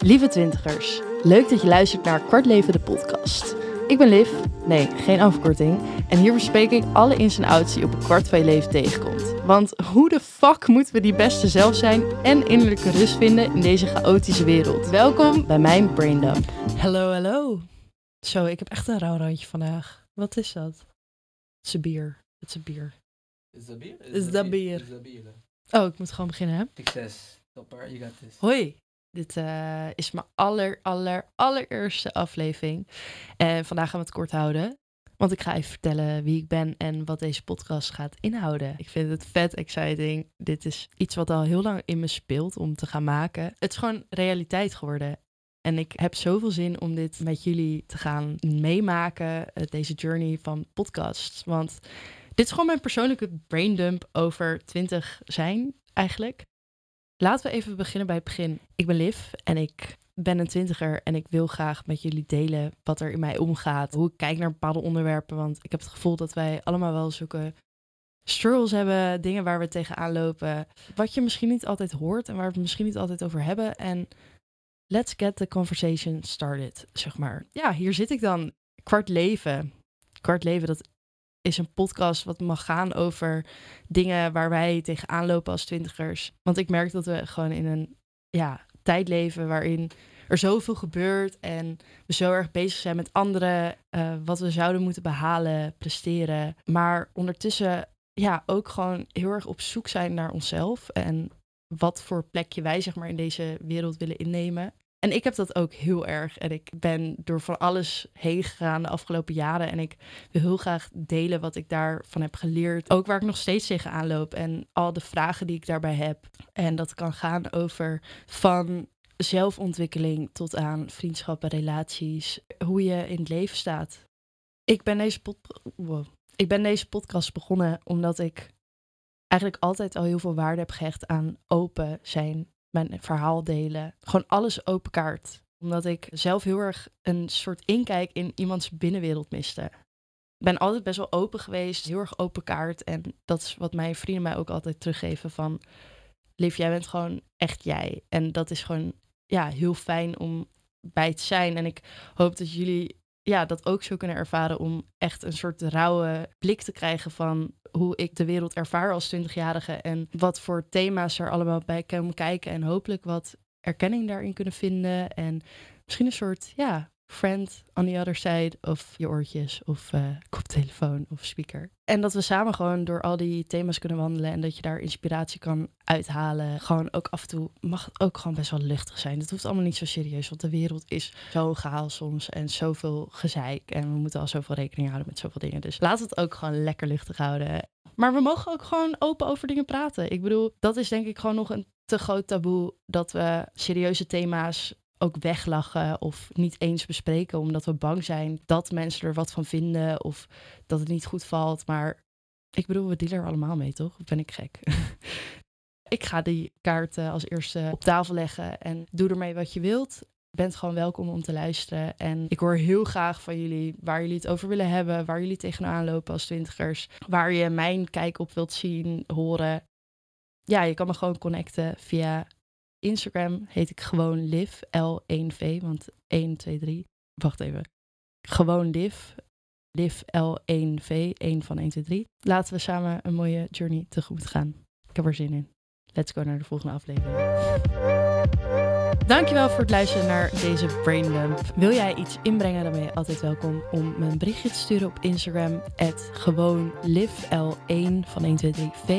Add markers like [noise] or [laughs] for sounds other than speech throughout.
Lieve twintigers, leuk dat je luistert naar Kwart Leven de podcast. Ik ben Liv, nee, geen afkorting. En hier bespreek ik alle ins en outs die op een kwart van je leven tegenkomt. Want hoe de fuck moeten we die beste zelf zijn en innerlijke rust vinden in deze chaotische wereld? Welkom bij mijn Braindump. Hallo, hallo. Zo, ik heb echt een rauw randje vandaag. Wat is dat? Het is een bier. Het is een bier. Is dat bier? Is dat bier? Is dat bier? Oh, ik moet gewoon beginnen, hè? Succes. Topper, you got this. Hoi. Dit eh, is mijn aller, aller, allereerste aflevering. En vandaag gaan we het kort houden. Want ik ga even vertellen wie ik ben en wat deze podcast gaat inhouden. Ik vind het vet exciting. Dit is iets wat al heel lang in me speelt om te gaan maken. Het is gewoon realiteit geworden. En ik heb zoveel zin om dit met jullie te gaan meemaken. eh, Deze journey van podcast. Want dit is gewoon mijn persoonlijke braindump over 20 zijn eigenlijk. Laten we even beginnen bij het begin. Ik ben Liv en ik ben een twintiger en ik wil graag met jullie delen wat er in mij omgaat. Hoe ik kijk naar bepaalde onderwerpen, want ik heb het gevoel dat wij allemaal wel zulke struggles hebben, dingen waar we tegenaan lopen. Wat je misschien niet altijd hoort en waar we het misschien niet altijd over hebben. En let's get the conversation started, zeg maar. Ja, hier zit ik dan. Kwart leven. Kwart leven, dat is een podcast wat mag gaan over dingen waar wij tegenaan lopen als twintigers. Want ik merk dat we gewoon in een ja, tijd leven waarin er zoveel gebeurt en we zo erg bezig zijn met anderen, eh, wat we zouden moeten behalen, presteren. Maar ondertussen ja, ook gewoon heel erg op zoek zijn naar onszelf en wat voor plekje wij zeg maar in deze wereld willen innemen. En ik heb dat ook heel erg. En ik ben door van alles heen gegaan de afgelopen jaren. En ik wil heel graag delen wat ik daarvan heb geleerd. Ook waar ik nog steeds tegenaan loop. En al de vragen die ik daarbij heb. En dat kan gaan over van zelfontwikkeling tot aan vriendschappen, relaties. Hoe je in het leven staat. Ik ben deze, ik ben deze podcast begonnen omdat ik eigenlijk altijd al heel veel waarde heb gehecht aan open zijn. Mijn verhaal delen. Gewoon alles open kaart. Omdat ik zelf heel erg een soort inkijk in iemands binnenwereld miste. Ik ben altijd best wel open geweest, heel erg open kaart. En dat is wat mijn vrienden mij ook altijd teruggeven van... Liv, jij bent gewoon echt jij. En dat is gewoon ja, heel fijn om bij te zijn. En ik hoop dat jullie ja, dat ook zo kunnen ervaren om echt een soort rauwe blik te krijgen van hoe ik de wereld ervaar als 20-jarige en wat voor thema's er allemaal bij komen kijken en hopelijk wat erkenning daarin kunnen vinden en misschien een soort ja, friend on the other side of je oortjes of eh, koptelefoon of speaker. En dat we samen gewoon door al die thema's kunnen wandelen en dat je daar inspiratie kan uithalen. Gewoon ook af en toe mag het ook gewoon best wel luchtig zijn. Het hoeft allemaal niet zo serieus, want de wereld is zo gaal soms en zoveel gezeik. En we moeten al zoveel rekening houden met zoveel dingen. Dus laat het ook gewoon lekker luchtig houden. Maar we mogen ook gewoon open over dingen praten. Ik bedoel, dat is denk ik gewoon nog een te groot taboe dat we serieuze thema's ook weglachen of niet eens bespreken omdat we bang zijn dat mensen er wat van vinden of dat het niet goed valt. Maar ik bedoel, we dealen er allemaal mee, toch? Ben ik gek? [laughs] ik ga die kaarten als eerste op tafel leggen en doe ermee wat je wilt. Je bent gewoon welkom om te luisteren. En ik hoor heel graag van jullie waar jullie het over willen hebben, waar jullie tegenaan lopen als twintigers, waar je mijn kijk op wilt zien, horen. Ja, je kan me gewoon connecten via Instagram heet ik gewoon Liv, L1V, want 1, 2, 3. Wacht even. Gewoon Liv, Liv L1V, 1 van 1, 2, 3. Laten we samen een mooie journey tegemoet gaan. Ik heb er zin in. Let's go naar de volgende aflevering. Dankjewel voor het luisteren naar deze Braindump. Wil jij iets inbrengen, dan ben je altijd welkom om me een berichtje te sturen op Instagram. gewoon L1 van 123V.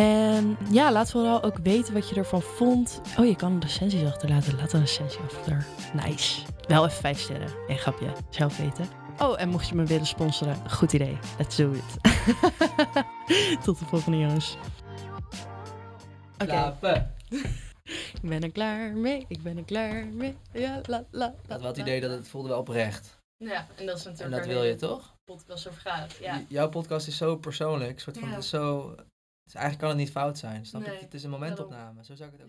En ja, laat vooral ook weten wat je ervan vond. Oh, je kan recensies achterlaten. Laat een recensie achter. Nice. Wel even vijf sterren. Nee, grapje. Zelf weten. Oh, en mocht je me willen sponsoren, goed idee. Let's do it. [laughs] Tot de volgende, jongens. Oké. Slapen. [laughs] Ik ben er klaar mee. Ik ben er klaar mee. Ja, la, la, Ik had wel het idee dat het voelde wel oprecht. Ja, en dat is natuurlijk En dat waar wil je toch? podcast over gaat. Ja. J- Jouw podcast is zo persoonlijk. Soort van, Ja. het is zo... Dus eigenlijk kan het niet fout zijn. Snap je? Nee, Het is een momentopname. Zo zou ik het ook Ja.